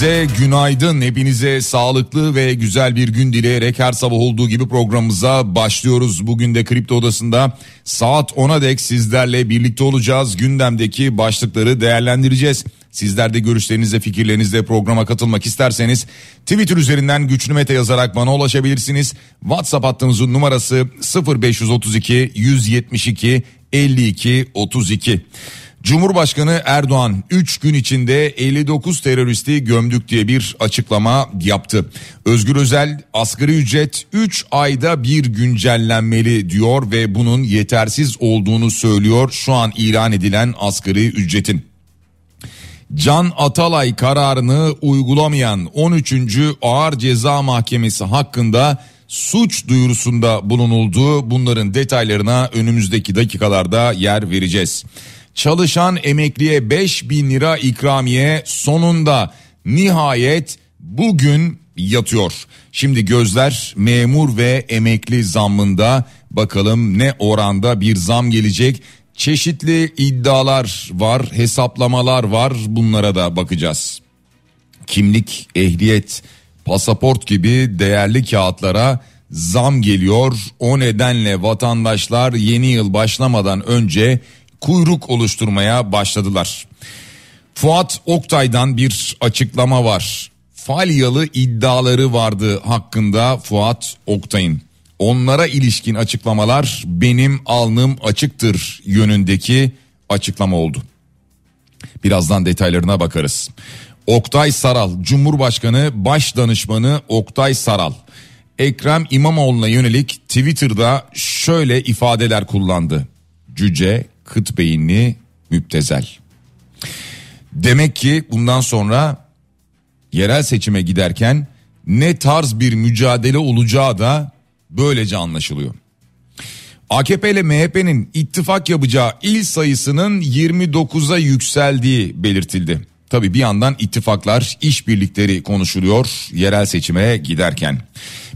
Dinleyicilerimize günaydın. Hepinize sağlıklı ve güzel bir gün dileyerek her sabah olduğu gibi programımıza başlıyoruz. Bugün de Kripto Odası'nda saat 10'a dek sizlerle birlikte olacağız. Gündemdeki başlıkları değerlendireceğiz. Sizler de görüşlerinizle fikirlerinizle programa katılmak isterseniz Twitter üzerinden güçlü mete yazarak bana ulaşabilirsiniz. WhatsApp hattımızın numarası 0532 172 52 32. Cumhurbaşkanı Erdoğan 3 gün içinde 59 teröristi gömdük diye bir açıklama yaptı. Özgür Özel asgari ücret 3 ayda bir güncellenmeli diyor ve bunun yetersiz olduğunu söylüyor şu an ilan edilen asgari ücretin. Can Atalay kararını uygulamayan 13. Ağır Ceza Mahkemesi hakkında suç duyurusunda bulunuldu. Bunların detaylarına önümüzdeki dakikalarda yer vereceğiz. Çalışan emekliye 5 bin lira ikramiye sonunda nihayet bugün yatıyor. Şimdi gözler memur ve emekli zammında bakalım ne oranda bir zam gelecek. Çeşitli iddialar var, hesaplamalar var. Bunlara da bakacağız. Kimlik, ehliyet, pasaport gibi değerli kağıtlara zam geliyor. O nedenle vatandaşlar yeni yıl başlamadan önce kuyruk oluşturmaya başladılar. Fuat Oktay'dan bir açıklama var. Falyalı iddiaları vardı hakkında Fuat Oktay'ın. Onlara ilişkin açıklamalar benim alnım açıktır yönündeki açıklama oldu. Birazdan detaylarına bakarız. Oktay Saral, Cumhurbaşkanı Baş Danışmanı Oktay Saral. Ekrem İmamoğlu'na yönelik Twitter'da şöyle ifadeler kullandı. Cüce, kıt beyinli, müptezel. Demek ki bundan sonra yerel seçime giderken ne tarz bir mücadele olacağı da böylece anlaşılıyor. AKP ile MHP'nin ittifak yapacağı il sayısının 29'a yükseldiği belirtildi. Tabi bir yandan ittifaklar, işbirlikleri konuşuluyor yerel seçime giderken.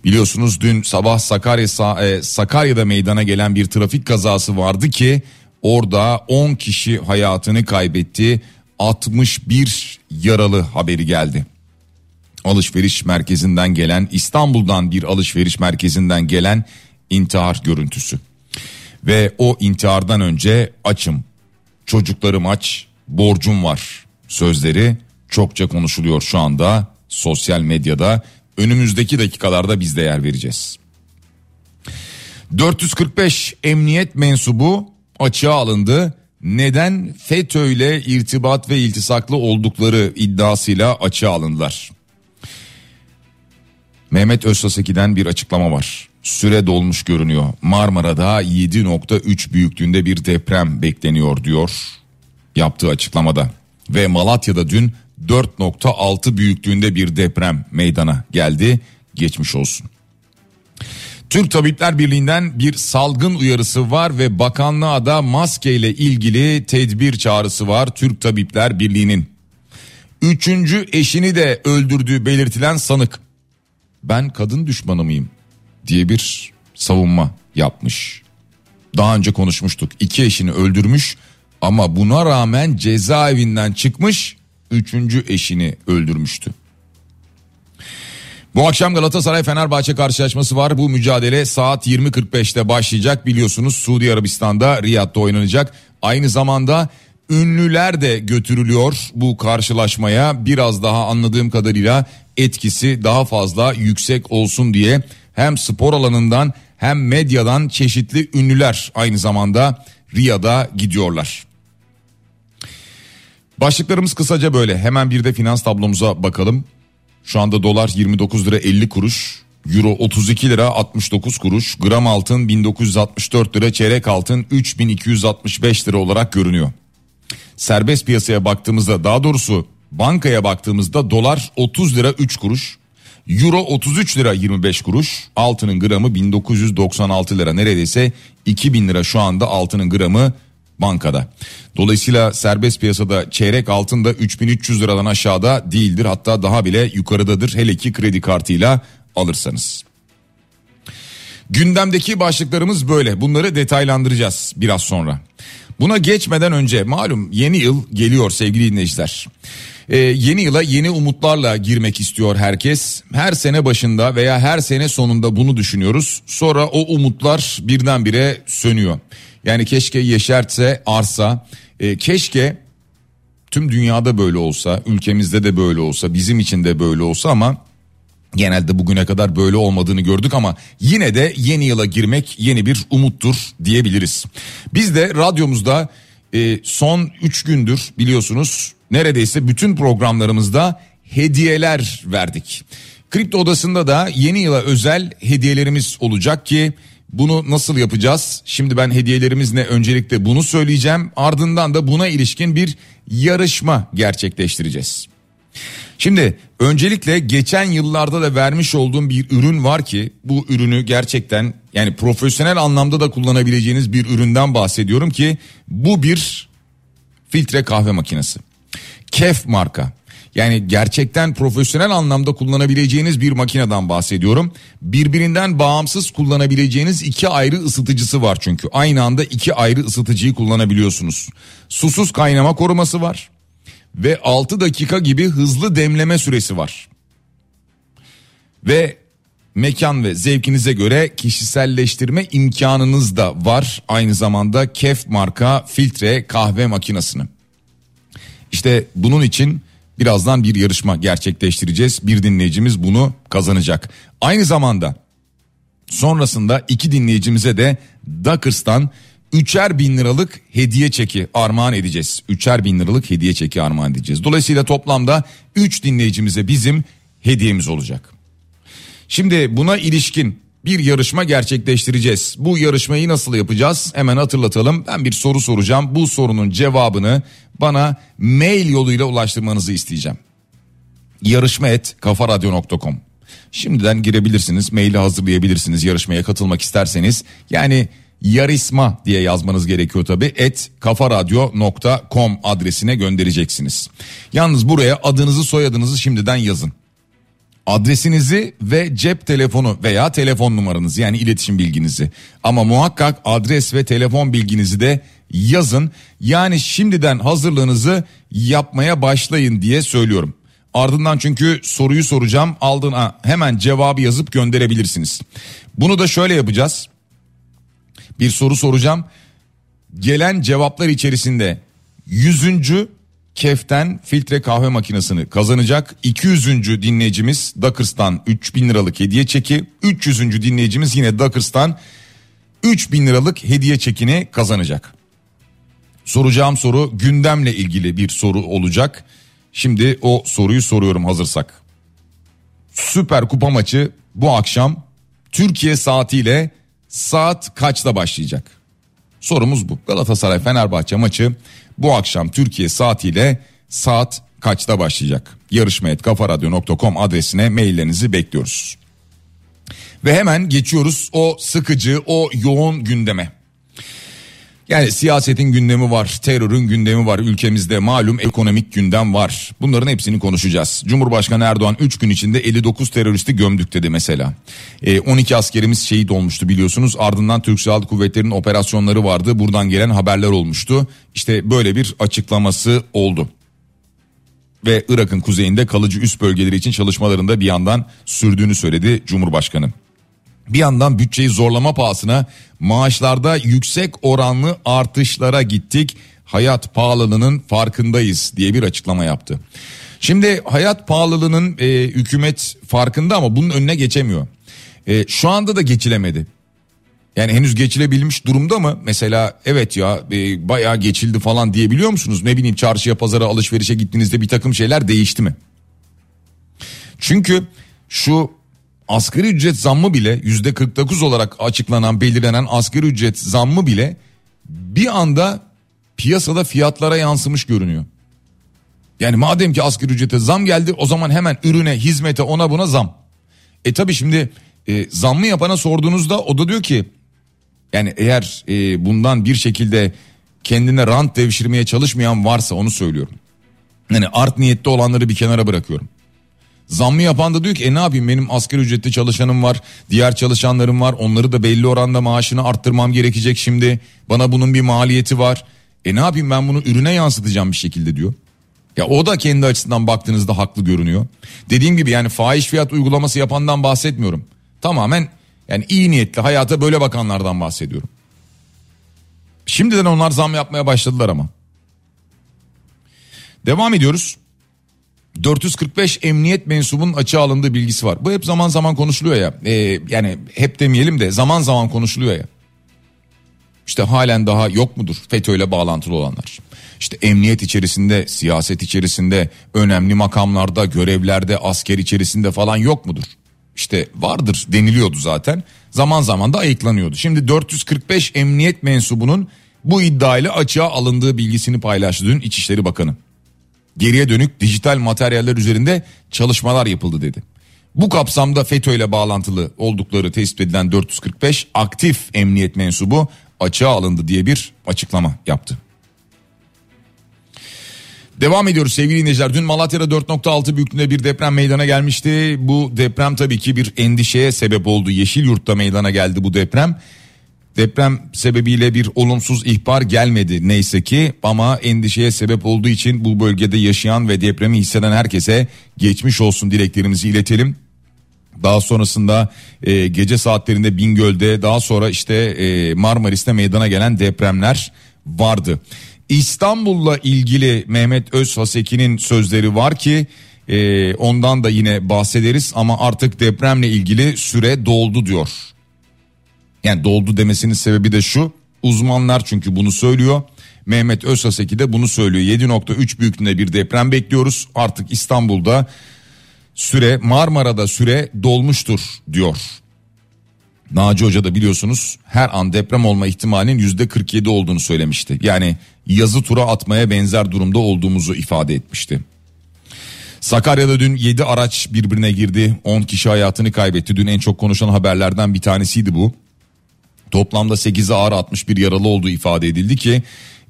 Biliyorsunuz dün sabah Sakarya, e, Sakarya'da meydana gelen bir trafik kazası vardı ki orada 10 kişi hayatını kaybetti. 61 yaralı haberi geldi. Alışveriş merkezinden gelen İstanbul'dan bir alışveriş merkezinden gelen intihar görüntüsü. Ve o intihardan önce açım, çocuklarım aç, borcum var sözleri çokça konuşuluyor şu anda sosyal medyada. Önümüzdeki dakikalarda biz de yer vereceğiz. 445 emniyet mensubu açığa alındı. Neden FETÖ ile irtibat ve iltisaklı oldukları iddiasıyla açığa alındılar. Mehmet Özsaseki'den bir açıklama var. Süre dolmuş görünüyor. Marmara'da 7.3 büyüklüğünde bir deprem bekleniyor diyor yaptığı açıklamada. Ve Malatya'da dün 4.6 büyüklüğünde bir deprem meydana geldi. Geçmiş olsun. Türk Tabipler Birliği'nden bir salgın uyarısı var ve bakanlığa da maske ile ilgili tedbir çağrısı var Türk Tabipler Birliği'nin. Üçüncü eşini de öldürdüğü belirtilen sanık. Ben kadın düşmanı mıyım diye bir savunma yapmış. Daha önce konuşmuştuk. İki eşini öldürmüş ama buna rağmen cezaevinden çıkmış üçüncü eşini öldürmüştü. Bu akşam Galatasaray Fenerbahçe karşılaşması var. Bu mücadele saat 20.45'te başlayacak. Biliyorsunuz Suudi Arabistan'da Riyad'da oynanacak. Aynı zamanda ünlüler de götürülüyor bu karşılaşmaya biraz daha anladığım kadarıyla etkisi daha fazla yüksek olsun diye hem spor alanından hem medyadan çeşitli ünlüler aynı zamanda Riyad'a gidiyorlar. Başlıklarımız kısaca böyle. Hemen bir de finans tablomuza bakalım. Şu anda dolar 29 lira 50 kuruş. Euro 32 lira 69 kuruş. Gram altın 1964 lira. Çeyrek altın 3265 lira olarak görünüyor. Serbest piyasaya baktığımızda daha doğrusu bankaya baktığımızda dolar 30 lira 3 kuruş. Euro 33 lira 25 kuruş. Altının gramı 1996 lira neredeyse 2000 lira şu anda altının gramı bankada. Dolayısıyla serbest piyasada çeyrek altın da 3300 liradan aşağıda değildir. Hatta daha bile yukarıdadır hele ki kredi kartıyla alırsanız. Gündemdeki başlıklarımız böyle. Bunları detaylandıracağız biraz sonra. Buna geçmeden önce malum yeni yıl geliyor sevgili dinleyiciler. Ee, yeni yıla yeni umutlarla girmek istiyor herkes. Her sene başında veya her sene sonunda bunu düşünüyoruz. Sonra o umutlar birdenbire sönüyor. Yani keşke yeşertse arsa, e, keşke tüm dünyada böyle olsa, ülkemizde de böyle olsa, bizim için de böyle olsa ama genelde bugüne kadar böyle olmadığını gördük ama yine de yeni yıla girmek yeni bir umuttur diyebiliriz. Biz de radyomuzda e, son 3 gündür biliyorsunuz neredeyse bütün programlarımızda hediyeler verdik. Kripto odasında da yeni yıla özel hediyelerimiz olacak ki bunu nasıl yapacağız? Şimdi ben hediyelerimizle öncelikle bunu söyleyeceğim. Ardından da buna ilişkin bir yarışma gerçekleştireceğiz. Şimdi öncelikle geçen yıllarda da vermiş olduğum bir ürün var ki bu ürünü gerçekten yani profesyonel anlamda da kullanabileceğiniz bir üründen bahsediyorum ki bu bir filtre kahve makinesi. Kef marka. Yani gerçekten profesyonel anlamda kullanabileceğiniz bir makineden bahsediyorum. Birbirinden bağımsız kullanabileceğiniz iki ayrı ısıtıcısı var çünkü. Aynı anda iki ayrı ısıtıcıyı kullanabiliyorsunuz. Susuz kaynama koruması var ve 6 dakika gibi hızlı demleme süresi var. Ve mekan ve zevkinize göre kişiselleştirme imkanınız da var. Aynı zamanda Kef marka filtre kahve makinesini. İşte bunun için birazdan bir yarışma gerçekleştireceğiz. Bir dinleyicimiz bunu kazanacak. Aynı zamanda sonrasında iki dinleyicimize de Dockers'tan üçer bin liralık hediye çeki armağan edeceğiz. Üçer bin liralık hediye çeki armağan edeceğiz. Dolayısıyla toplamda üç dinleyicimize bizim hediyemiz olacak. Şimdi buna ilişkin bir yarışma gerçekleştireceğiz. Bu yarışmayı nasıl yapacağız? Hemen hatırlatalım. Ben bir soru soracağım. Bu sorunun cevabını bana mail yoluyla ulaştırmanızı isteyeceğim. Yarışma et kafaradyo.com Şimdiden girebilirsiniz, maili hazırlayabilirsiniz yarışmaya katılmak isterseniz. Yani Yarisma diye yazmanız gerekiyor tabi. Et kafaradyo.com adresine göndereceksiniz. Yalnız buraya adınızı soyadınızı şimdiden yazın. Adresinizi ve cep telefonu veya telefon numaranızı yani iletişim bilginizi. Ama muhakkak adres ve telefon bilginizi de yazın. Yani şimdiden hazırlığınızı yapmaya başlayın diye söylüyorum. Ardından çünkü soruyu soracağım aldığına hemen cevabı yazıp gönderebilirsiniz. Bunu da şöyle yapacağız bir soru soracağım. Gelen cevaplar içerisinde yüzüncü Kef'ten filtre kahve makinesini kazanacak. 200. dinleyicimiz Dockers'tan 3000 liralık hediye çeki. 300. dinleyicimiz yine Dockers'tan 3000 liralık hediye çekini kazanacak. Soracağım soru gündemle ilgili bir soru olacak. Şimdi o soruyu soruyorum hazırsak. Süper Kupa maçı bu akşam Türkiye saatiyle saat kaçta başlayacak? Sorumuz bu. Galatasaray Fenerbahçe maçı bu akşam Türkiye saatiyle saat kaçta başlayacak? Yarışma.kafaradyo.com adresine maillerinizi bekliyoruz. Ve hemen geçiyoruz o sıkıcı, o yoğun gündeme. Yani siyasetin gündemi var, terörün gündemi var, ülkemizde malum ekonomik gündem var. Bunların hepsini konuşacağız. Cumhurbaşkanı Erdoğan 3 gün içinde 59 teröristi gömdük dedi mesela. E, 12 askerimiz şehit olmuştu biliyorsunuz. Ardından Türk Silahlı Kuvvetleri'nin operasyonları vardı. Buradan gelen haberler olmuştu. İşte böyle bir açıklaması oldu ve Irak'ın kuzeyinde kalıcı üst bölgeleri için çalışmalarında bir yandan sürdüğünü söyledi Cumhurbaşkanı. Bir yandan bütçeyi zorlama pahasına maaşlarda yüksek oranlı artışlara gittik. hayat pahalılığının farkındayız diye bir açıklama yaptı. Şimdi hayat pahalılığının e, hükümet farkında ama bunun önüne geçemiyor. E, şu anda da geçilemedi. Yani henüz geçilebilmiş durumda mı? Mesela evet ya e, bayağı geçildi falan diyebiliyor musunuz? Ne bileyim çarşıya pazara alışverişe gittiğinizde bir takım şeyler değişti mi? Çünkü şu asgari ücret zammı bile yüzde 49 olarak açıklanan belirlenen asgari ücret zammı bile bir anda piyasada fiyatlara yansımış görünüyor. Yani madem ki asgari ücrete zam geldi o zaman hemen ürüne hizmete ona buna zam. E tabi şimdi e, zammı yapana sorduğunuzda o da diyor ki yani eğer e, bundan bir şekilde kendine rant devşirmeye çalışmayan varsa onu söylüyorum. Yani art niyette olanları bir kenara bırakıyorum. Zammı yapan da diyor ki e ne yapayım benim asgari ücretli çalışanım var diğer çalışanlarım var onları da belli oranda maaşını arttırmam gerekecek şimdi bana bunun bir maliyeti var. E ne yapayım ben bunu ürüne yansıtacağım bir şekilde diyor. Ya o da kendi açısından baktığınızda haklı görünüyor. Dediğim gibi yani fahiş fiyat uygulaması yapandan bahsetmiyorum. Tamamen yani iyi niyetli hayata böyle bakanlardan bahsediyorum. Şimdiden onlar zam yapmaya başladılar ama. Devam ediyoruz. 445 emniyet mensubunun açığa alındığı bilgisi var. Bu hep zaman zaman konuşuluyor ya. Ee, yani hep demeyelim de zaman zaman konuşuluyor ya. İşte halen daha yok mudur FETÖ'yle bağlantılı olanlar? İşte emniyet içerisinde, siyaset içerisinde, önemli makamlarda, görevlerde, asker içerisinde falan yok mudur? İşte vardır deniliyordu zaten. Zaman zaman da ayıklanıyordu. Şimdi 445 emniyet mensubunun bu iddiayla açığa alındığı bilgisini paylaştı dün İçişleri Bakanı. Geriye dönük dijital materyaller üzerinde çalışmalar yapıldı dedi. Bu kapsamda FETÖ ile bağlantılı oldukları tespit edilen 445 aktif emniyet mensubu açığa alındı diye bir açıklama yaptı. Devam ediyoruz sevgili dinleyiciler. Dün Malatya'da 4.6 büyüklüğünde bir deprem meydana gelmişti. Bu deprem tabii ki bir endişeye sebep oldu. Yeşilyurt'ta meydana geldi bu deprem. Deprem sebebiyle bir olumsuz ihbar gelmedi neyse ki ama endişeye sebep olduğu için bu bölgede yaşayan ve depremi hisseden herkese geçmiş olsun dileklerimizi iletelim. Daha sonrasında e, gece saatlerinde Bingöl'de daha sonra işte e, Marmaris'te meydana gelen depremler vardı. İstanbul'la ilgili Mehmet Özhaseki'nin sözleri var ki e, ondan da yine bahsederiz ama artık depremle ilgili süre doldu diyor. Yani doldu demesinin sebebi de şu uzmanlar çünkü bunu söylüyor. Mehmet Özhaseki de bunu söylüyor 7.3 büyüklüğünde bir deprem bekliyoruz artık İstanbul'da süre Marmara'da süre dolmuştur diyor. Naci Hoca da biliyorsunuz her an deprem olma ihtimalinin yüzde 47 olduğunu söylemişti. Yani yazı tura atmaya benzer durumda olduğumuzu ifade etmişti. Sakarya'da dün 7 araç birbirine girdi. 10 kişi hayatını kaybetti. Dün en çok konuşulan haberlerden bir tanesiydi bu. Toplamda 8'i ağır 61 yaralı olduğu ifade edildi ki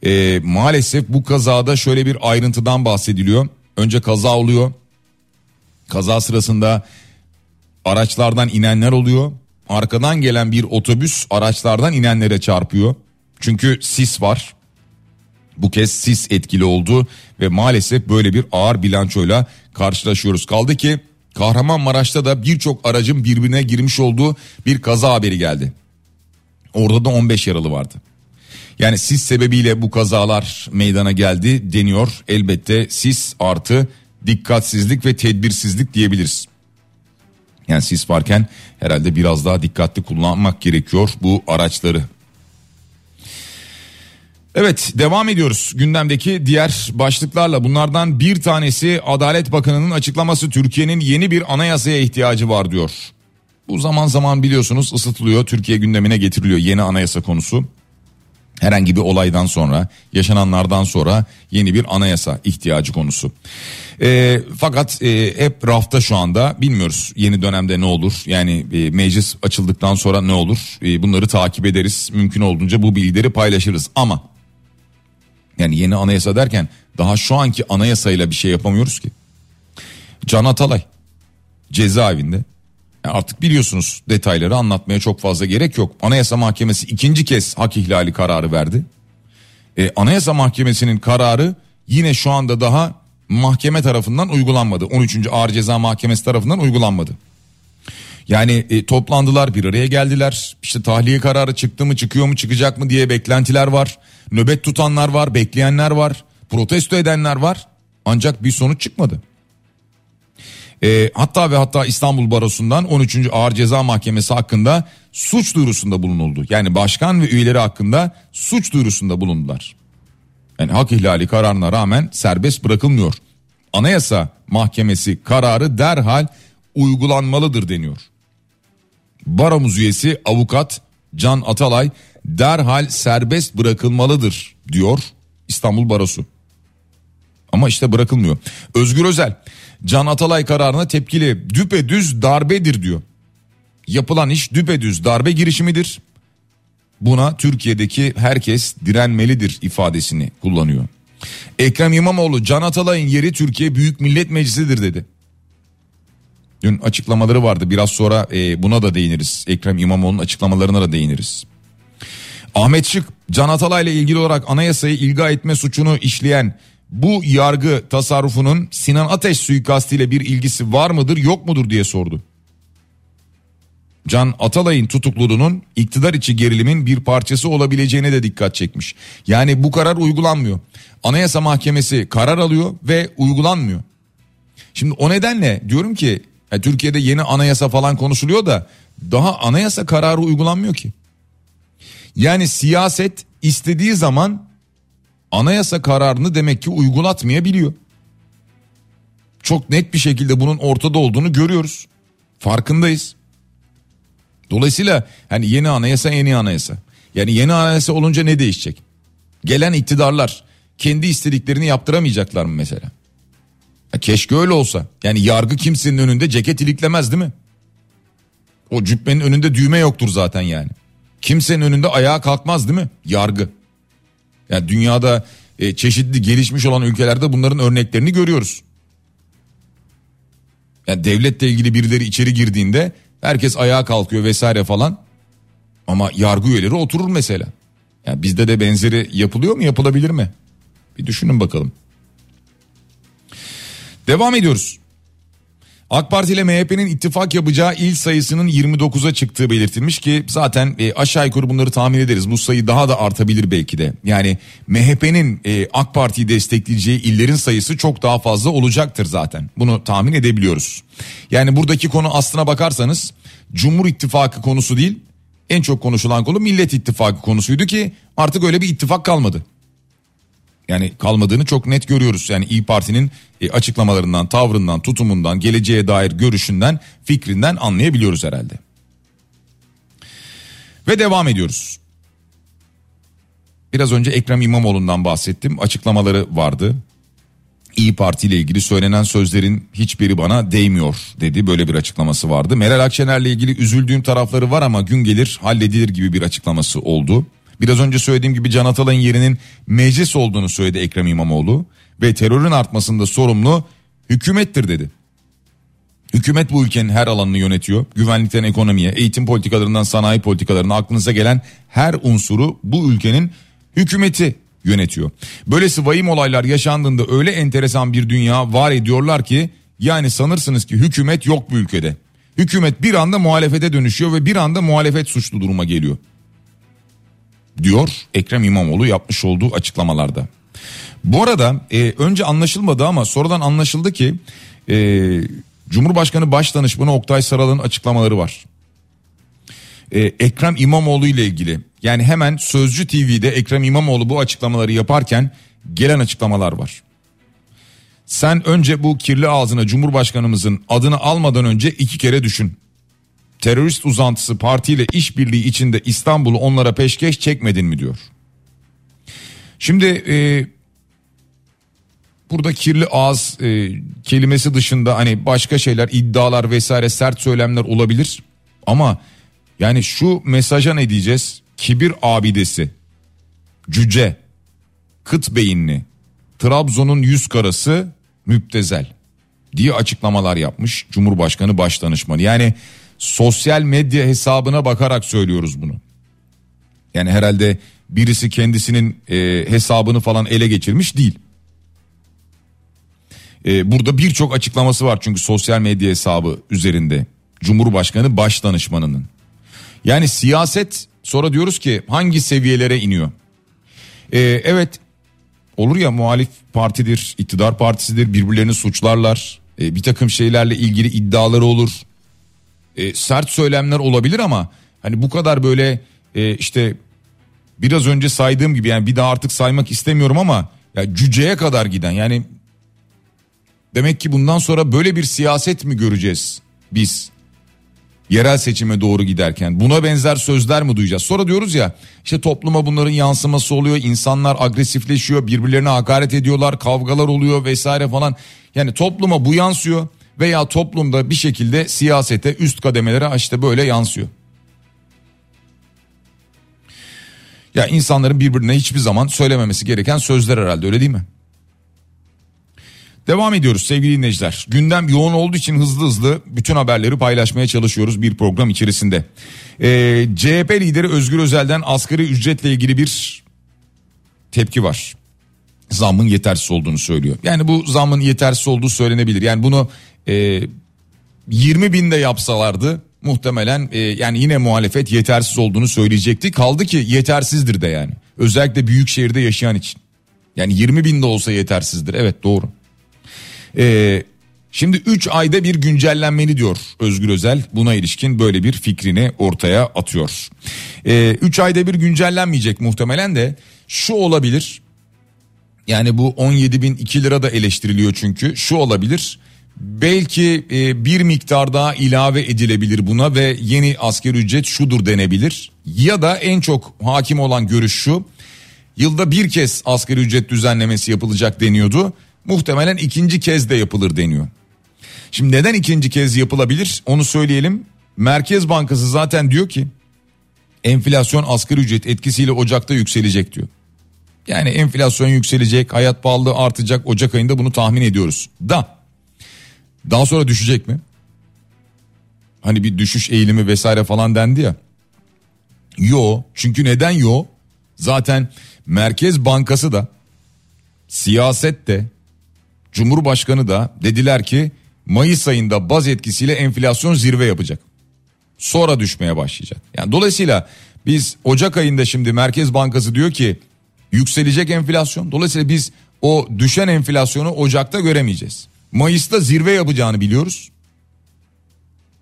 e, maalesef bu kazada şöyle bir ayrıntıdan bahsediliyor. Önce kaza oluyor. Kaza sırasında araçlardan inenler oluyor. Arkadan gelen bir otobüs araçlardan inenlere çarpıyor. Çünkü sis var. Bu kez sis etkili oldu ve maalesef böyle bir ağır bilançoyla karşılaşıyoruz. Kaldı ki Kahramanmaraş'ta da birçok aracın birbirine girmiş olduğu bir kaza haberi geldi. Orada da 15 yaralı vardı. Yani sis sebebiyle bu kazalar meydana geldi deniyor. Elbette sis artı dikkatsizlik ve tedbirsizlik diyebiliriz. Yani sis varken herhalde biraz daha dikkatli kullanmak gerekiyor bu araçları. Evet devam ediyoruz gündemdeki diğer başlıklarla bunlardan bir tanesi Adalet Bakanı'nın açıklaması Türkiye'nin yeni bir anayasaya ihtiyacı var diyor. Bu zaman zaman biliyorsunuz ısıtılıyor Türkiye gündemine getiriliyor yeni anayasa konusu. Herhangi bir olaydan sonra yaşananlardan sonra yeni bir anayasa ihtiyacı konusu. E, fakat e, hep rafta şu anda bilmiyoruz yeni dönemde ne olur yani e, meclis açıldıktan sonra ne olur e, bunları takip ederiz mümkün olduğunca bu bilgileri paylaşırız ama yani yeni anayasa derken daha şu anki anayasayla bir şey yapamıyoruz ki. Can Atalay cezaevinde artık biliyorsunuz detayları anlatmaya çok fazla gerek yok. Anayasa Mahkemesi ikinci kez hak ihlali kararı verdi. E, Anayasa Mahkemesi'nin kararı yine şu anda daha mahkeme tarafından uygulanmadı. 13. Ağır Ceza Mahkemesi tarafından uygulanmadı. Yani e, toplandılar bir araya geldiler. İşte tahliye kararı çıktı mı çıkıyor mu çıkacak mı diye beklentiler var. Nöbet tutanlar var, bekleyenler var, protesto edenler var. Ancak bir sonuç çıkmadı. E, hatta ve hatta İstanbul Barosu'ndan 13. Ağır Ceza Mahkemesi hakkında suç duyurusunda bulunuldu. Yani başkan ve üyeleri hakkında suç duyurusunda bulundular. Yani hak ihlali kararına rağmen serbest bırakılmıyor. Anayasa Mahkemesi kararı derhal uygulanmalıdır deniyor. Baromuz üyesi avukat Can Atalay derhal serbest bırakılmalıdır diyor İstanbul Barosu. Ama işte bırakılmıyor. Özgür Özel Can Atalay kararına tepkili düpedüz darbedir diyor. Yapılan iş düpedüz darbe girişimidir. Buna Türkiye'deki herkes direnmelidir ifadesini kullanıyor. Ekrem İmamoğlu Can Atalay'ın yeri Türkiye Büyük Millet Meclisi'dir dedi. Dün açıklamaları vardı biraz sonra e, buna da değiniriz. Ekrem İmamoğlu'nun açıklamalarına da değiniriz. Ahmet Şık Can Atalay ile ilgili olarak anayasayı ilga etme suçunu işleyen bu yargı tasarrufunun Sinan Ateş suikastiyle bir ilgisi var mıdır yok mudur diye sordu. Can Atalay'ın tutukluluğunun iktidar içi gerilimin bir parçası olabileceğine de dikkat çekmiş. Yani bu karar uygulanmıyor. Anayasa Mahkemesi karar alıyor ve uygulanmıyor. Şimdi o nedenle diyorum ki ya Türkiye'de yeni anayasa falan konuşuluyor da daha anayasa kararı uygulanmıyor ki. Yani siyaset istediği zaman anayasa kararını demek ki uygulatmayabiliyor. Çok net bir şekilde bunun ortada olduğunu görüyoruz. Farkındayız. Dolayısıyla hani yeni anayasa yeni anayasa. Yani yeni anayasa olunca ne değişecek? Gelen iktidarlar kendi istediklerini yaptıramayacaklar mı mesela? Ya keşke öyle olsa. Yani yargı kimsenin önünde ceket iliklemez değil mi? O cübbenin önünde düğme yoktur zaten yani. Kimsenin önünde ayağa kalkmaz değil mi? Yargı. Yani dünyada e, çeşitli gelişmiş olan ülkelerde bunların örneklerini görüyoruz. Yani devletle ilgili birileri içeri girdiğinde herkes ayağa kalkıyor vesaire falan. Ama yargı üyeleri oturur mesela. Yani bizde de benzeri yapılıyor mu yapılabilir mi? Bir düşünün bakalım. Devam ediyoruz. AK Parti ile MHP'nin ittifak yapacağı il sayısının 29'a çıktığı belirtilmiş ki zaten e, aşağı yukarı bunları tahmin ederiz. Bu sayı daha da artabilir belki de. Yani MHP'nin e, AK Parti'yi destekleyeceği illerin sayısı çok daha fazla olacaktır zaten. Bunu tahmin edebiliyoruz. Yani buradaki konu aslına bakarsanız Cumhur İttifakı konusu değil en çok konuşulan konu Millet İttifakı konusuydu ki artık öyle bir ittifak kalmadı. Yani kalmadığını çok net görüyoruz. Yani İyi Parti'nin e, açıklamalarından, tavrından, tutumundan, geleceğe dair görüşünden, fikrinden anlayabiliyoruz herhalde. Ve devam ediyoruz. Biraz önce Ekrem İmamoğlu'ndan bahsettim. Açıklamaları vardı. İyi Parti ile ilgili söylenen sözlerin hiçbiri bana değmiyor dedi. Böyle bir açıklaması vardı. Meral Akşener'le ilgili üzüldüğüm tarafları var ama gün gelir halledilir gibi bir açıklaması oldu. Biraz önce söylediğim gibi Can Atalay'ın yerinin meclis olduğunu söyledi Ekrem İmamoğlu ve terörün artmasında sorumlu hükümettir dedi. Hükümet bu ülkenin her alanını yönetiyor. Güvenlikten ekonomiye, eğitim politikalarından sanayi politikalarına aklınıza gelen her unsuru bu ülkenin hükümeti yönetiyor. Böylesi vahim olaylar yaşandığında öyle enteresan bir dünya var ediyorlar ki yani sanırsınız ki hükümet yok bu ülkede. Hükümet bir anda muhalefete dönüşüyor ve bir anda muhalefet suçlu duruma geliyor diyor Ekrem İmamoğlu yapmış olduğu açıklamalarda. Bu arada e, önce anlaşılmadı ama sonradan anlaşıldı ki e, Cumhurbaşkanı Başdanışmanı Oktay Saral'ın açıklamaları var. E, Ekrem İmamoğlu ile ilgili yani hemen Sözcü TV'de Ekrem İmamoğlu bu açıklamaları yaparken gelen açıklamalar var. Sen önce bu kirli ağzına Cumhurbaşkanımızın adını almadan önce iki kere düşün terörist uzantısı partiyle işbirliği içinde İstanbul'u onlara peşkeş çekmedin mi diyor. Şimdi e, burada kirli ağız e, kelimesi dışında hani başka şeyler iddialar vesaire sert söylemler olabilir. Ama yani şu mesaja ne diyeceğiz? Kibir abidesi, cüce, kıt beyinli, Trabzon'un yüz karası müptezel diye açıklamalar yapmış Cumhurbaşkanı Başdanışmanı. Yani sosyal medya hesabına bakarak söylüyoruz bunu. Yani herhalde birisi kendisinin e, hesabını falan ele geçirmiş değil. E, burada birçok açıklaması var çünkü sosyal medya hesabı üzerinde. Cumhurbaşkanı Başdanışmanının. Yani siyaset sonra diyoruz ki hangi seviyelere iniyor? Ee, evet olur ya muhalif partidir, iktidar partisidir birbirlerini suçlarlar. Ee, bir takım şeylerle ilgili iddiaları olur. Ee, sert söylemler olabilir ama hani bu kadar böyle e, işte biraz önce saydığım gibi yani bir daha artık saymak istemiyorum ama ya cüceye kadar giden yani demek ki bundan sonra böyle bir siyaset mi göreceğiz biz? yerel seçime doğru giderken buna benzer sözler mi duyacağız? Sonra diyoruz ya işte topluma bunların yansıması oluyor. insanlar agresifleşiyor, birbirlerine hakaret ediyorlar, kavgalar oluyor vesaire falan. Yani topluma bu yansıyor veya toplumda bir şekilde siyasete üst kademelere işte böyle yansıyor. Ya insanların birbirine hiçbir zaman söylememesi gereken sözler herhalde öyle değil mi? Devam ediyoruz sevgili dinleyiciler. Gündem yoğun olduğu için hızlı hızlı bütün haberleri paylaşmaya çalışıyoruz bir program içerisinde. Ee, CHP lideri Özgür Özel'den asgari ücretle ilgili bir tepki var. Zammın yetersiz olduğunu söylüyor. Yani bu zammın yetersiz olduğu söylenebilir. Yani bunu e, 20 binde yapsalardı muhtemelen e, yani yine muhalefet yetersiz olduğunu söyleyecekti. Kaldı ki yetersizdir de yani. Özellikle büyük şehirde yaşayan için. Yani 20 binde olsa yetersizdir. Evet doğru. Ee, şimdi 3 ayda bir güncellenmeli diyor Özgür Özel. Buna ilişkin böyle bir fikrini ortaya atıyor. 3 ee, ayda bir güncellenmeyecek muhtemelen de şu olabilir. Yani bu 17 bin 2 lira da eleştiriliyor çünkü. Şu olabilir. Belki e, bir miktar daha ilave edilebilir buna ve yeni asker ücret şudur denebilir. Ya da en çok hakim olan görüş şu. Yılda bir kez asgari ücret düzenlemesi yapılacak deniyordu muhtemelen ikinci kez de yapılır deniyor. Şimdi neden ikinci kez yapılabilir onu söyleyelim. Merkez Bankası zaten diyor ki enflasyon asgari ücret etkisiyle Ocak'ta yükselecek diyor. Yani enflasyon yükselecek, hayat pahalılığı artacak Ocak ayında bunu tahmin ediyoruz. Da daha sonra düşecek mi? Hani bir düşüş eğilimi vesaire falan dendi ya. Yo çünkü neden yo? Zaten Merkez Bankası da siyaset de Cumhurbaşkanı da dediler ki Mayıs ayında baz etkisiyle enflasyon zirve yapacak. Sonra düşmeye başlayacak. Yani dolayısıyla biz Ocak ayında şimdi Merkez Bankası diyor ki yükselecek enflasyon. Dolayısıyla biz o düşen enflasyonu Ocak'ta göremeyeceğiz. Mayıs'ta zirve yapacağını biliyoruz.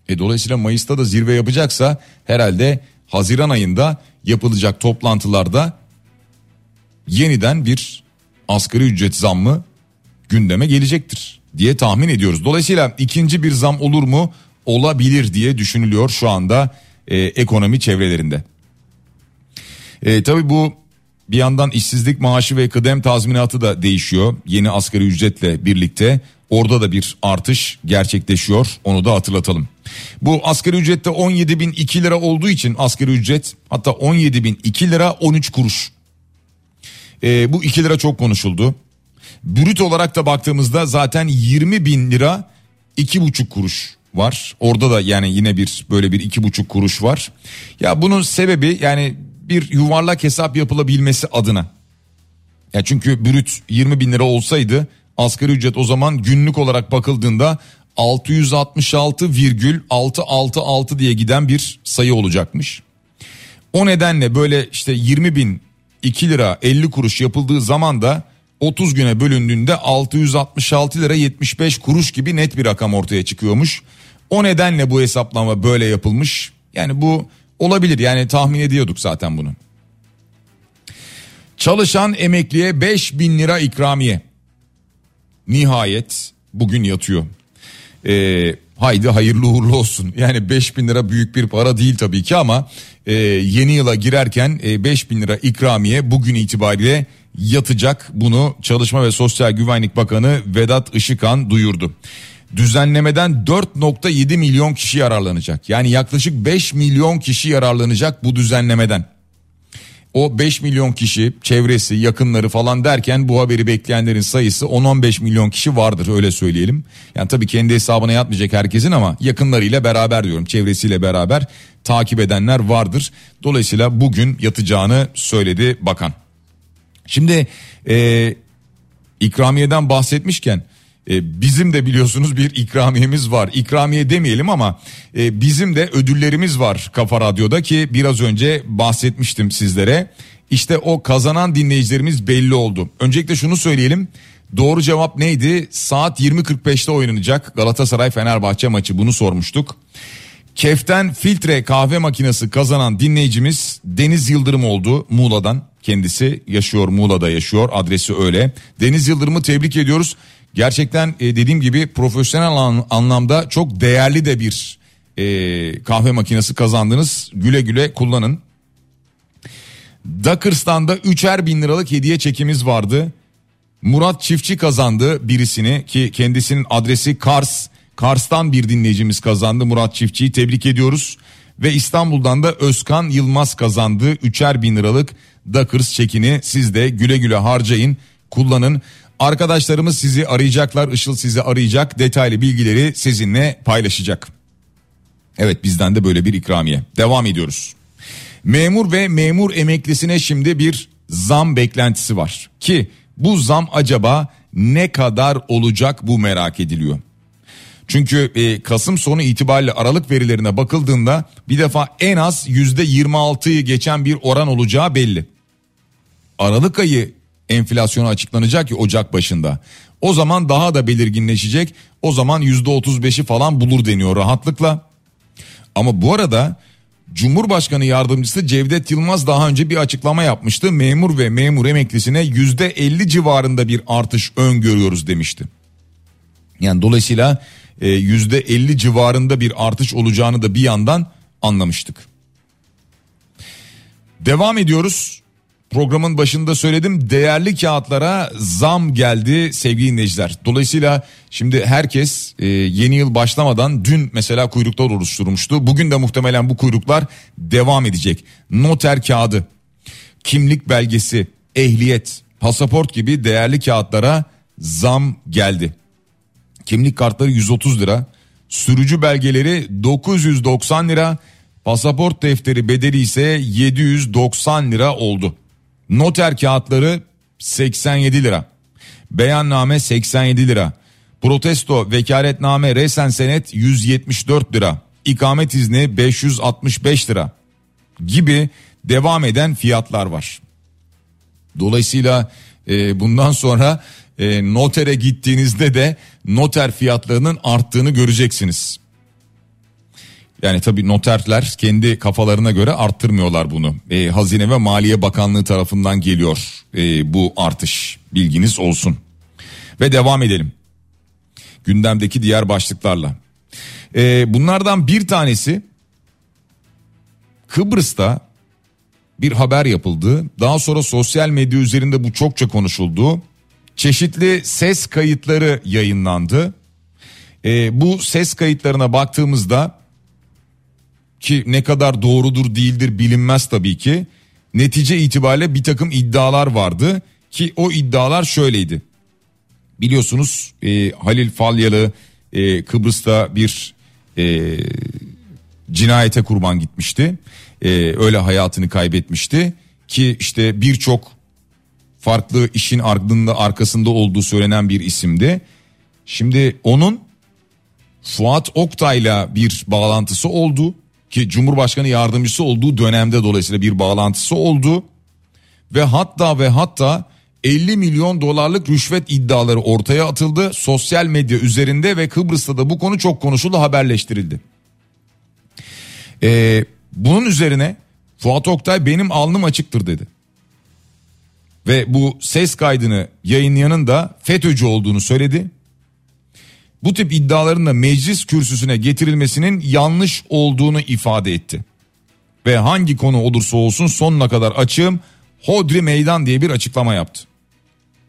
E dolayısıyla Mayıs'ta da zirve yapacaksa herhalde Haziran ayında yapılacak toplantılarda yeniden bir asgari ücret zammı gündeme gelecektir diye tahmin ediyoruz. Dolayısıyla ikinci bir zam olur mu? Olabilir diye düşünülüyor şu anda e, ekonomi çevrelerinde. E, tabii bu bir yandan işsizlik maaşı ve kıdem tazminatı da değişiyor. Yeni asgari ücretle birlikte orada da bir artış gerçekleşiyor. Onu da hatırlatalım. Bu asgari ücrette 17 bin 2 lira olduğu için asgari ücret hatta 17 bin 2 lira 13 kuruş. E, bu 2 lira çok konuşuldu. Brüt olarak da baktığımızda zaten 20 bin lira iki buçuk kuruş var. Orada da yani yine bir böyle bir iki buçuk kuruş var. Ya bunun sebebi yani bir yuvarlak hesap yapılabilmesi adına. Ya çünkü brüt 20 bin lira olsaydı asgari ücret o zaman günlük olarak bakıldığında 666,666 diye giden bir sayı olacakmış. O nedenle böyle işte 20 bin 2 lira 50 kuruş yapıldığı zaman da 30 güne bölündüğünde 666 lira 75 kuruş gibi net bir rakam ortaya çıkıyormuş. O nedenle bu hesaplama böyle yapılmış. Yani bu olabilir yani tahmin ediyorduk zaten bunu. Çalışan emekliye 5 bin lira ikramiye. Nihayet bugün yatıyor. Ee, haydi hayırlı uğurlu olsun. Yani 5 bin lira büyük bir para değil tabii ki ama e, yeni yıla girerken e, 5 bin lira ikramiye bugün itibariyle yatacak. Bunu Çalışma ve Sosyal Güvenlik Bakanı Vedat Işıkhan duyurdu. Düzenlemeden 4.7 milyon kişi yararlanacak. Yani yaklaşık 5 milyon kişi yararlanacak bu düzenlemeden. O 5 milyon kişi çevresi yakınları falan derken bu haberi bekleyenlerin sayısı 10-15 milyon kişi vardır öyle söyleyelim. Yani tabii kendi hesabına yatmayacak herkesin ama yakınlarıyla beraber diyorum çevresiyle beraber takip edenler vardır. Dolayısıyla bugün yatacağını söyledi bakan. Şimdi e, ikramiyeden bahsetmişken E, bizim de biliyorsunuz bir ikramiyemiz var. İkramiye demeyelim ama e, bizim de ödüllerimiz var Kafa Radyo'da ki biraz önce bahsetmiştim sizlere. İşte o kazanan dinleyicilerimiz belli oldu. Öncelikle şunu söyleyelim. Doğru cevap neydi? Saat 20.45'te oynanacak Galatasaray Fenerbahçe maçı bunu sormuştuk. Keften filtre kahve makinesi kazanan dinleyicimiz Deniz Yıldırım oldu Muğla'dan. Kendisi yaşıyor Muğla'da yaşıyor adresi öyle. Deniz Yıldırım'ı tebrik ediyoruz. Gerçekten e, dediğim gibi profesyonel anlamda çok değerli de bir e, kahve makinesi kazandınız. Güle güle kullanın. Dakırstan'da üçer bin liralık hediye çekimiz vardı. Murat Çiftçi kazandı birisini ki kendisinin adresi Kars. Kars'tan bir dinleyicimiz kazandı Murat Çiftçi'yi tebrik ediyoruz. Ve İstanbul'dan da Özkan Yılmaz kazandı. Üçer bin liralık Dakars çekini siz de güle güle harcayın kullanın. Arkadaşlarımız sizi arayacaklar Işıl sizi arayacak detaylı bilgileri sizinle paylaşacak. Evet bizden de böyle bir ikramiye devam ediyoruz. Memur ve memur emeklisine şimdi bir zam beklentisi var ki bu zam acaba ne kadar olacak bu merak ediliyor. Çünkü e, Kasım sonu itibariyle Aralık verilerine bakıldığında bir defa en az yüzde 26'yı geçen bir oran olacağı belli. Aralık ayı enflasyonu açıklanacak ki Ocak başında. O zaman daha da belirginleşecek. O zaman yüzde 35'i falan bulur deniyor rahatlıkla. Ama bu arada Cumhurbaşkanı yardımcısı Cevdet Yılmaz daha önce bir açıklama yapmıştı. Memur ve memur emeklisine yüzde 50 civarında bir artış öngörüyoruz demişti. Yani dolayısıyla e, yüzde 50 civarında bir artış olacağını da bir yandan anlamıştık. Devam ediyoruz. Programın başında söyledim değerli kağıtlara zam geldi sevgili dinleyiciler. Dolayısıyla şimdi herkes e, yeni yıl başlamadan dün mesela kuyruklar oluşturmuştu. Bugün de muhtemelen bu kuyruklar devam edecek. Noter kağıdı, kimlik belgesi, ehliyet, pasaport gibi değerli kağıtlara zam geldi. Kimlik kartları 130 lira, sürücü belgeleri 990 lira, pasaport defteri bedeli ise 790 lira oldu. Noter kağıtları 87 lira. Beyanname 87 lira. Protesto, vekaletname, resen senet 174 lira. İkamet izni 565 lira gibi devam eden fiyatlar var. Dolayısıyla e, bundan sonra e, notere gittiğinizde de noter fiyatlarının arttığını göreceksiniz. Yani tabii noterler kendi kafalarına göre arttırmıyorlar bunu. E, Hazine ve Maliye Bakanlığı tarafından geliyor e, bu artış bilginiz olsun. Ve devam edelim. Gündemdeki diğer başlıklarla. E, bunlardan bir tanesi Kıbrıs'ta bir haber yapıldı. Daha sonra sosyal medya üzerinde bu çokça konuşuldu. Çeşitli ses kayıtları yayınlandı. E, bu ses kayıtlarına baktığımızda ki ne kadar doğrudur değildir bilinmez tabii ki. Netice itibariyle bir takım iddialar vardı ki o iddialar şöyleydi. Biliyorsunuz e, Halil Falyalı e, Kıbrıs'ta bir e, cinayete kurban gitmişti. E, öyle hayatını kaybetmişti ki işte birçok farklı işin ardında arkasında olduğu söylenen bir isimdi. Şimdi onun Fuat Oktay'la bir bağlantısı oldu ki Cumhurbaşkanı yardımcısı olduğu dönemde dolayısıyla bir bağlantısı oldu ve hatta ve hatta 50 milyon dolarlık rüşvet iddiaları ortaya atıldı sosyal medya üzerinde ve Kıbrıs'ta da bu konu çok konuşuldu haberleştirildi. Ee, bunun üzerine Fuat Oktay benim alnım açıktır dedi. Ve bu ses kaydını yayınlayanın da FETÖ'cü olduğunu söyledi bu tip iddiaların da meclis kürsüsüne getirilmesinin yanlış olduğunu ifade etti. Ve hangi konu olursa olsun sonuna kadar açığım Hodri Meydan diye bir açıklama yaptı.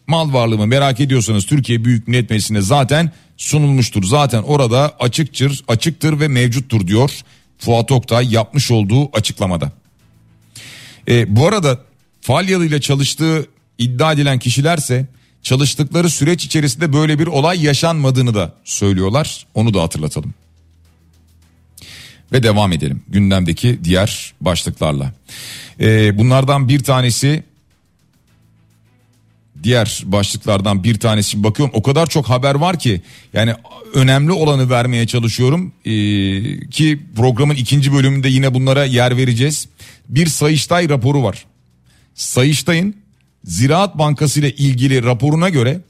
Mal varlığımı merak ediyorsanız Türkiye Büyük Millet Meclisi'ne zaten sunulmuştur. Zaten orada açıktır, açıktır ve mevcuttur diyor Fuat Oktay yapmış olduğu açıklamada. E, bu arada Falyalı ile çalıştığı iddia edilen kişilerse çalıştıkları süreç içerisinde böyle bir olay yaşanmadığını da söylüyorlar. Onu da hatırlatalım. Ve devam edelim gündemdeki diğer başlıklarla. Ee, bunlardan bir tanesi diğer başlıklardan bir tanesi bakıyorum o kadar çok haber var ki yani önemli olanı vermeye çalışıyorum ee, ki programın ikinci bölümünde yine bunlara yer vereceğiz. Bir Sayıştay raporu var. Sayıştay'ın Ziraat Bankası ile ilgili raporuna göre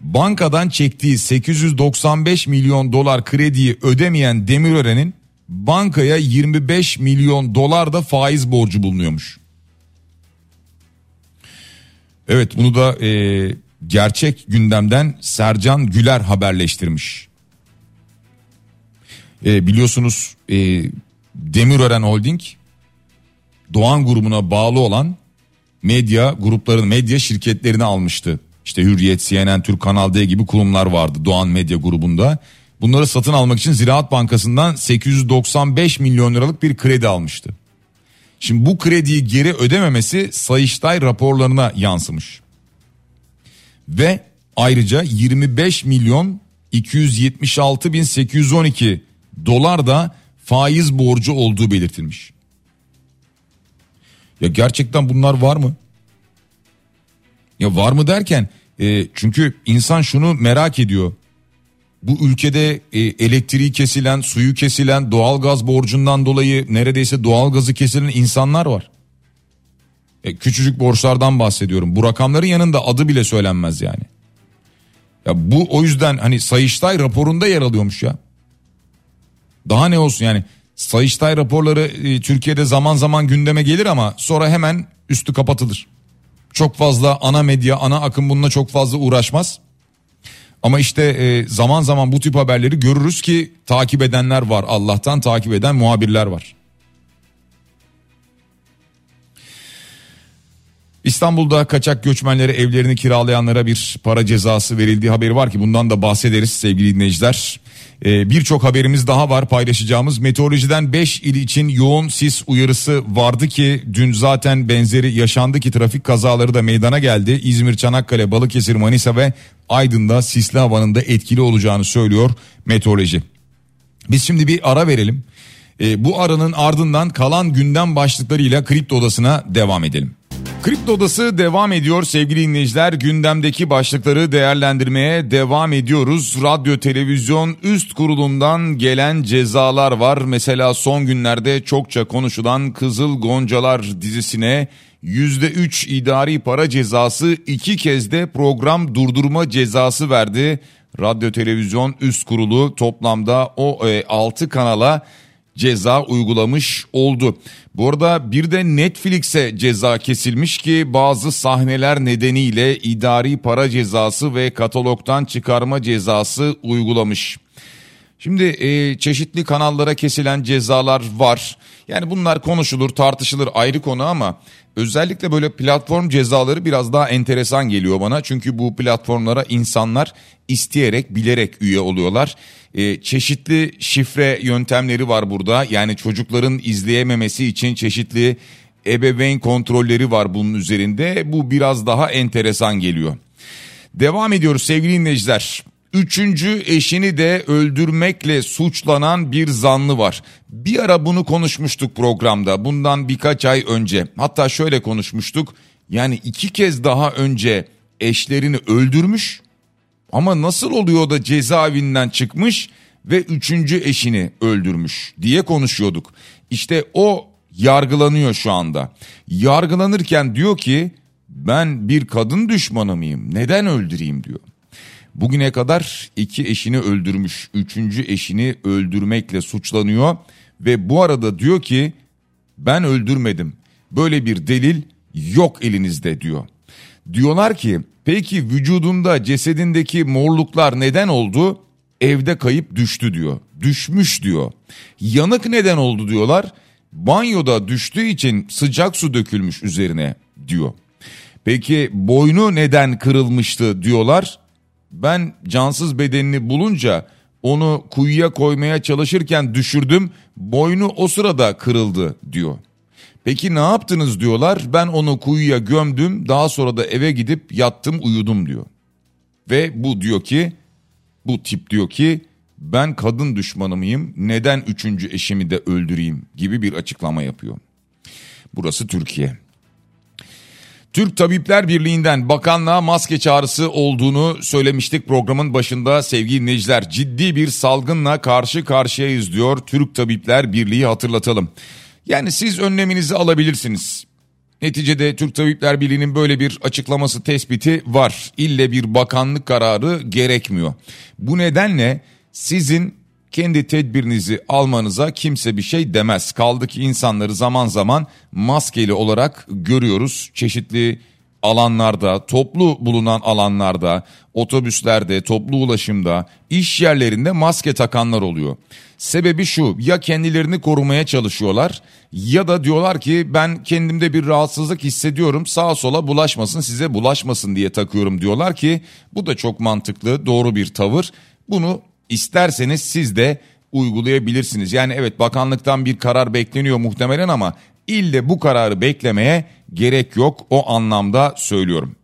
bankadan çektiği 895 milyon dolar krediyi ödemeyen Demirören'in bankaya 25 milyon dolar da faiz borcu bulunuyormuş. Evet bunu da e, gerçek gündemden Sercan Güler haberleştirmiş. E, biliyorsunuz e, Demirören Holding Doğan grubuna bağlı olan medya gruplarını medya şirketlerini almıştı. İşte Hürriyet, CNN, Türk Kanal D gibi kurumlar vardı Doğan Medya grubunda. Bunları satın almak için Ziraat Bankası'ndan 895 milyon liralık bir kredi almıştı. Şimdi bu krediyi geri ödememesi Sayıştay raporlarına yansımış. Ve ayrıca 25 milyon 276 bin 812 dolar da faiz borcu olduğu belirtilmiş. Ya gerçekten bunlar var mı? Ya var mı derken e, çünkü insan şunu merak ediyor. Bu ülkede e, elektriği kesilen, suyu kesilen, doğalgaz borcundan dolayı neredeyse doğalgazı kesilen insanlar var. E, küçücük borçlardan bahsediyorum. Bu rakamların yanında adı bile söylenmez yani. Ya bu o yüzden hani Sayıştay raporunda yer alıyormuş ya. Daha ne olsun yani Sayıştay raporları e, Türkiye'de zaman zaman gündeme gelir ama sonra hemen üstü kapatılır. Çok fazla ana medya, ana akım bununla çok fazla uğraşmaz. Ama işte e, zaman zaman bu tip haberleri görürüz ki takip edenler var. Allah'tan takip eden muhabirler var. İstanbul'da kaçak göçmenlere evlerini kiralayanlara bir para cezası verildiği haberi var ki bundan da bahsederiz sevgili dinleyiciler. Ee, Birçok haberimiz daha var paylaşacağımız. Meteorolojiden 5 il için yoğun sis uyarısı vardı ki dün zaten benzeri yaşandı ki trafik kazaları da meydana geldi. İzmir, Çanakkale, Balıkesir, Manisa ve Aydın'da sisli havanın da etkili olacağını söylüyor meteoroloji. Biz şimdi bir ara verelim. Ee, bu aranın ardından kalan gündem başlıklarıyla kripto odasına devam edelim. Kripto Odası devam ediyor sevgili dinleyiciler. Gündemdeki başlıkları değerlendirmeye devam ediyoruz. Radyo Televizyon Üst Kurulu'ndan gelen cezalar var. Mesela son günlerde çokça konuşulan Kızıl Goncalar dizisine %3 idari para cezası iki kez de program durdurma cezası verdi. Radyo Televizyon Üst Kurulu toplamda o e, 6 kanala ceza uygulamış oldu. Bu arada bir de Netflix'e ceza kesilmiş ki bazı sahneler nedeniyle idari para cezası ve katalogdan çıkarma cezası uygulamış. Şimdi e, çeşitli kanallara kesilen cezalar var. Yani bunlar konuşulur, tartışılır ayrı konu ama özellikle böyle platform cezaları biraz daha enteresan geliyor bana. Çünkü bu platformlara insanlar isteyerek, bilerek üye oluyorlar. E, çeşitli şifre yöntemleri var burada. Yani çocukların izleyememesi için çeşitli ebeveyn kontrolleri var bunun üzerinde. Bu biraz daha enteresan geliyor. Devam ediyoruz sevgili dinleyiciler. Üçüncü eşini de öldürmekle suçlanan bir zanlı var. Bir ara bunu konuşmuştuk programda bundan birkaç ay önce. Hatta şöyle konuşmuştuk. Yani iki kez daha önce eşlerini öldürmüş ama nasıl oluyor da cezaevinden çıkmış ve üçüncü eşini öldürmüş diye konuşuyorduk. İşte o yargılanıyor şu anda. Yargılanırken diyor ki ben bir kadın düşmanı mıyım? Neden öldüreyim diyor. Bugüne kadar iki eşini öldürmüş, üçüncü eşini öldürmekle suçlanıyor ve bu arada diyor ki ben öldürmedim. Böyle bir delil yok elinizde diyor. Diyorlar ki peki vücudunda cesedindeki morluklar neden oldu? Evde kayıp düştü diyor. Düşmüş diyor. Yanık neden oldu diyorlar. Banyoda düştüğü için sıcak su dökülmüş üzerine diyor. Peki boynu neden kırılmıştı diyorlar. Ben cansız bedenini bulunca onu kuyuya koymaya çalışırken düşürdüm. Boynu o sırada kırıldı diyor. Peki ne yaptınız diyorlar. Ben onu kuyuya gömdüm. Daha sonra da eve gidip yattım uyudum diyor. Ve bu diyor ki bu tip diyor ki ben kadın düşmanı mıyım? Neden üçüncü eşimi de öldüreyim gibi bir açıklama yapıyor. Burası Türkiye. Türk Tabipler Birliği'nden bakanlığa maske çağrısı olduğunu söylemiştik programın başında sevgili dinleyiciler. Ciddi bir salgınla karşı karşıyayız diyor Türk Tabipler Birliği hatırlatalım. Yani siz önleminizi alabilirsiniz. Neticede Türk Tabipler Birliği'nin böyle bir açıklaması tespiti var. İlle bir bakanlık kararı gerekmiyor. Bu nedenle sizin kendi tedbirinizi almanıza kimse bir şey demez. Kaldı ki insanları zaman zaman maskeli olarak görüyoruz. Çeşitli alanlarda, toplu bulunan alanlarda, otobüslerde, toplu ulaşımda, iş yerlerinde maske takanlar oluyor. Sebebi şu ya kendilerini korumaya çalışıyorlar ya da diyorlar ki ben kendimde bir rahatsızlık hissediyorum sağa sola bulaşmasın size bulaşmasın diye takıyorum diyorlar ki bu da çok mantıklı doğru bir tavır. Bunu isterseniz siz de uygulayabilirsiniz. Yani evet bakanlıktan bir karar bekleniyor muhtemelen ama ille bu kararı beklemeye gerek yok o anlamda söylüyorum.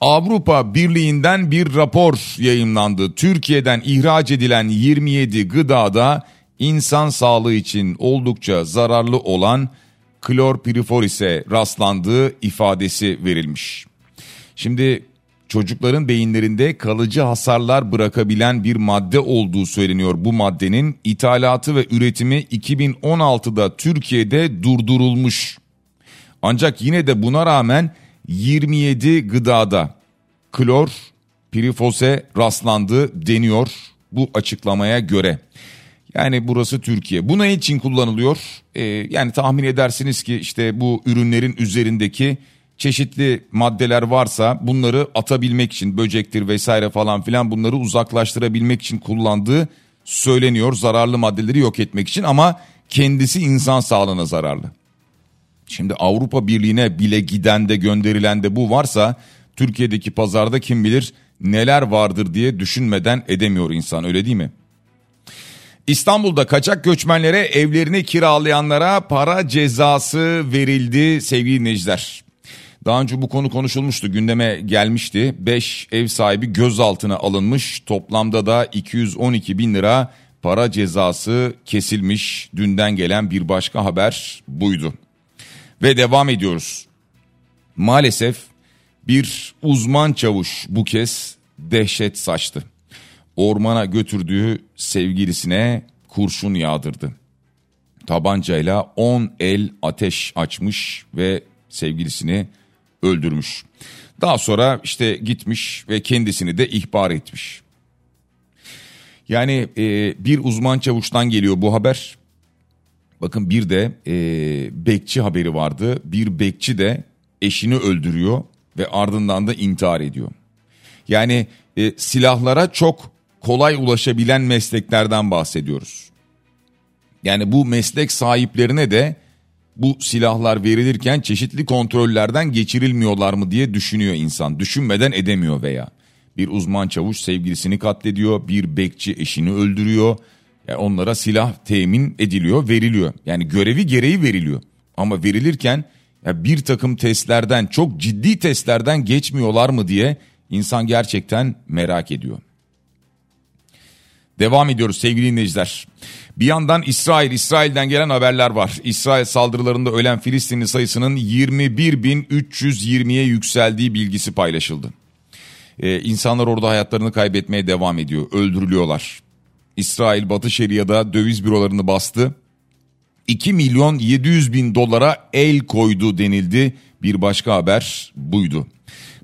Avrupa Birliği'nden bir rapor yayınlandı. Türkiye'den ihraç edilen 27 gıdada insan sağlığı için oldukça zararlı olan klorpiriforis'e rastlandığı ifadesi verilmiş. Şimdi çocukların beyinlerinde kalıcı hasarlar bırakabilen bir madde olduğu söyleniyor. Bu maddenin ithalatı ve üretimi 2016'da Türkiye'de durdurulmuş. Ancak yine de buna rağmen 27 gıdada klor pirifose rastlandı deniyor bu açıklamaya göre. Yani burası Türkiye. Bu ne için kullanılıyor? Ee, yani tahmin edersiniz ki işte bu ürünlerin üzerindeki çeşitli maddeler varsa bunları atabilmek için böcektir vesaire falan filan bunları uzaklaştırabilmek için kullandığı söyleniyor. Zararlı maddeleri yok etmek için ama kendisi insan sağlığına zararlı. Şimdi Avrupa Birliği'ne bile giden de gönderilen de bu varsa Türkiye'deki pazarda kim bilir neler vardır diye düşünmeden edemiyor insan öyle değil mi? İstanbul'da kaçak göçmenlere evlerini kiralayanlara para cezası verildi sevgili dinleyiciler. Daha önce bu konu konuşulmuştu gündeme gelmişti. 5 ev sahibi gözaltına alınmış toplamda da 212 bin lira para cezası kesilmiş. Dünden gelen bir başka haber buydu. Ve devam ediyoruz. Maalesef bir uzman çavuş bu kez dehşet saçtı. Ormana götürdüğü sevgilisine kurşun yağdırdı. Tabancayla 10 el ateş açmış ve sevgilisini öldürmüş. Daha sonra işte gitmiş ve kendisini de ihbar etmiş. Yani e, bir uzman çavuştan geliyor bu haber. Bakın bir de e, bekçi haberi vardı. Bir bekçi de eşini öldürüyor ve ardından da intihar ediyor. Yani e, silahlara çok kolay ulaşabilen mesleklerden bahsediyoruz. Yani bu meslek sahiplerine de bu silahlar verilirken çeşitli kontrollerden geçirilmiyorlar mı diye düşünüyor insan. Düşünmeden edemiyor veya. Bir uzman çavuş sevgilisini katlediyor, bir bekçi eşini öldürüyor. Yani onlara silah temin ediliyor, veriliyor. Yani görevi gereği veriliyor. Ama verilirken ya bir takım testlerden, çok ciddi testlerden geçmiyorlar mı diye insan gerçekten merak ediyor. Devam ediyoruz sevgili dinleyiciler. Bir yandan İsrail, İsrail'den gelen haberler var. İsrail saldırılarında ölen Filistinli sayısının 21.320'ye yükseldiği bilgisi paylaşıldı. Ee, insanlar orada hayatlarını kaybetmeye devam ediyor, öldürülüyorlar. İsrail Batı Şeria'da döviz bürolarını bastı. 2 milyon 700 bin dolara el koydu denildi. Bir başka haber buydu.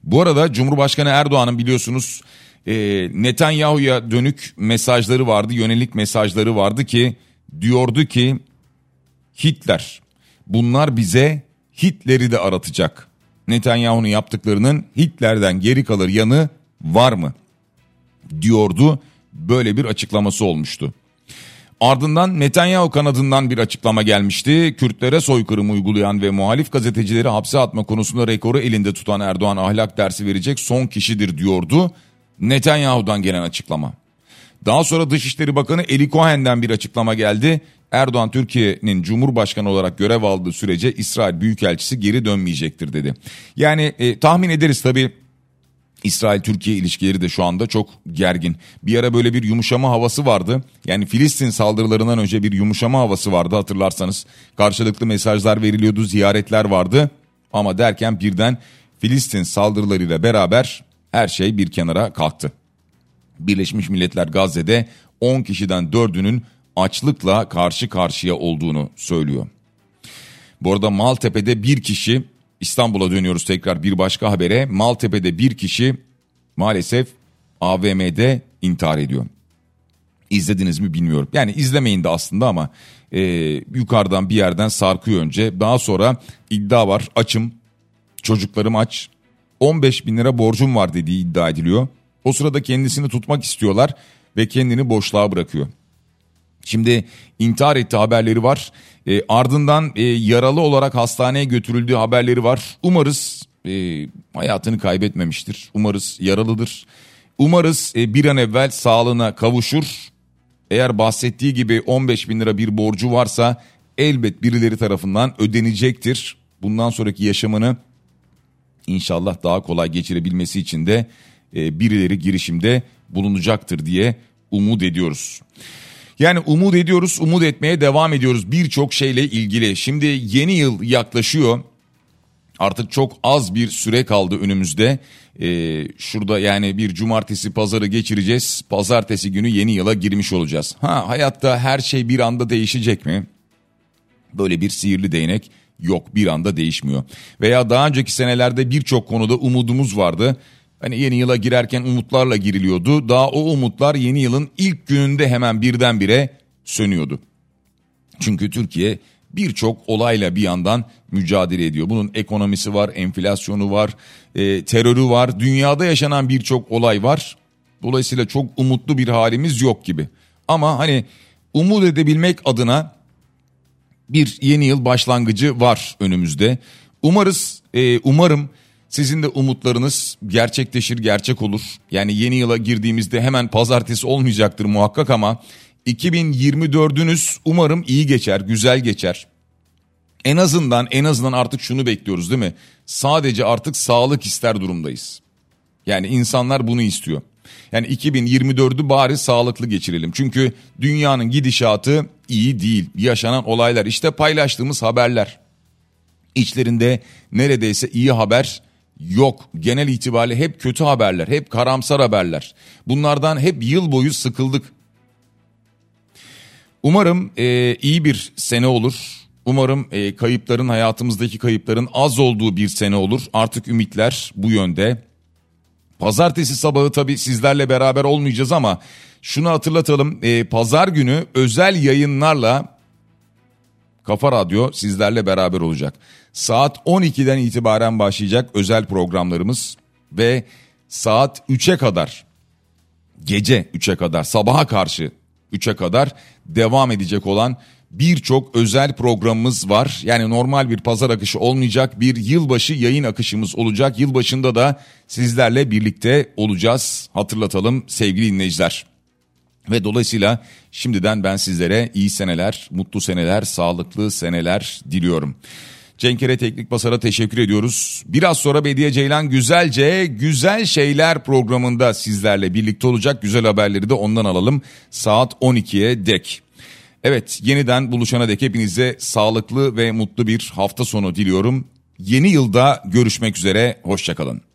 Bu arada Cumhurbaşkanı Erdoğan'ın biliyorsunuz e, Netanyahu'ya dönük mesajları vardı, yönelik mesajları vardı ki diyordu ki Hitler bunlar bize Hitler'i de aratacak. Netanyahu'nun yaptıklarının Hitler'den geri kalır yanı var mı? diyordu. Böyle bir açıklaması olmuştu. Ardından Netanyahu kanadından bir açıklama gelmişti. Kürtlere soykırım uygulayan ve muhalif gazetecileri hapse atma konusunda rekoru elinde tutan Erdoğan ahlak dersi verecek son kişidir diyordu. Netanyahu'dan gelen açıklama. Daha sonra Dışişleri Bakanı Eli Cohen'den bir açıklama geldi. Erdoğan Türkiye'nin Cumhurbaşkanı olarak görev aldığı sürece İsrail Büyükelçisi geri dönmeyecektir dedi. Yani e, tahmin ederiz tabii İsrail-Türkiye ilişkileri de şu anda çok gergin. Bir ara böyle bir yumuşama havası vardı. Yani Filistin saldırılarından önce bir yumuşama havası vardı hatırlarsanız. Karşılıklı mesajlar veriliyordu, ziyaretler vardı. Ama derken birden Filistin saldırılarıyla beraber her şey bir kenara kalktı. Birleşmiş Milletler Gazze'de 10 kişiden 4'ünün açlıkla karşı karşıya olduğunu söylüyor. Bu arada Maltepe'de bir kişi İstanbul'a dönüyoruz tekrar bir başka habere. Maltepe'de bir kişi maalesef AVM'de intihar ediyor. İzlediniz mi bilmiyorum. Yani izlemeyin de aslında ama e, yukarıdan bir yerden sarkıyor önce. Daha sonra iddia var açım çocuklarım aç 15 bin lira borcum var dediği iddia ediliyor. O sırada kendisini tutmak istiyorlar ve kendini boşluğa bırakıyor. Şimdi intihar etti haberleri var. E, ardından e, yaralı olarak hastaneye götürüldüğü haberleri var. Umarız e, hayatını kaybetmemiştir. Umarız yaralıdır. Umarız e, bir an evvel sağlığına kavuşur. Eğer bahsettiği gibi 15 bin lira bir borcu varsa elbet birileri tarafından ödenecektir. Bundan sonraki yaşamını inşallah daha kolay geçirebilmesi için de e, birileri girişimde bulunacaktır diye umut ediyoruz. Yani umut ediyoruz, umut etmeye devam ediyoruz birçok şeyle ilgili. Şimdi yeni yıl yaklaşıyor. Artık çok az bir süre kaldı önümüzde. Ee, şurada yani bir cumartesi pazarı geçireceğiz. Pazartesi günü yeni yıla girmiş olacağız. Ha hayatta her şey bir anda değişecek mi? Böyle bir sihirli değnek yok bir anda değişmiyor. Veya daha önceki senelerde birçok konuda umudumuz vardı. Hani yeni yıla girerken umutlarla giriliyordu. Daha o umutlar yeni yılın ilk gününde hemen birdenbire sönüyordu. Çünkü Türkiye birçok olayla bir yandan mücadele ediyor. Bunun ekonomisi var, enflasyonu var, e, terörü var, dünyada yaşanan birçok olay var. Dolayısıyla çok umutlu bir halimiz yok gibi. Ama hani umut edebilmek adına bir yeni yıl başlangıcı var önümüzde. Umarız, e, umarım sizin de umutlarınız gerçekleşir, gerçek olur. Yani yeni yıla girdiğimizde hemen pazartesi olmayacaktır muhakkak ama 2024'ünüz umarım iyi geçer, güzel geçer. En azından en azından artık şunu bekliyoruz değil mi? Sadece artık sağlık ister durumdayız. Yani insanlar bunu istiyor. Yani 2024'ü bari sağlıklı geçirelim. Çünkü dünyanın gidişatı iyi değil. Yaşanan olaylar işte paylaştığımız haberler. İçlerinde neredeyse iyi haber yok. Genel itibariyle hep kötü haberler, hep karamsar haberler. Bunlardan hep yıl boyu sıkıldık. Umarım e, iyi bir sene olur. Umarım e, kayıpların hayatımızdaki kayıpların az olduğu bir sene olur. Artık ümitler bu yönde. Pazartesi sabahı tabii sizlerle beraber olmayacağız ama şunu hatırlatalım. E, Pazar günü özel yayınlarla Kafa Radyo sizlerle beraber olacak. Saat 12'den itibaren başlayacak özel programlarımız ve saat 3'e kadar gece 3'e kadar sabaha karşı 3'e kadar devam edecek olan birçok özel programımız var. Yani normal bir pazar akışı olmayacak bir yılbaşı yayın akışımız olacak. Yılbaşında da sizlerle birlikte olacağız. Hatırlatalım sevgili dinleyiciler. Ve dolayısıyla şimdiden ben sizlere iyi seneler, mutlu seneler, sağlıklı seneler diliyorum. Cenkere Teknik Basar'a teşekkür ediyoruz. Biraz sonra Bediye Ceylan Güzelce Güzel Şeyler programında sizlerle birlikte olacak. Güzel haberleri de ondan alalım saat 12'ye dek. Evet yeniden buluşana dek hepinize sağlıklı ve mutlu bir hafta sonu diliyorum. Yeni yılda görüşmek üzere, hoşçakalın.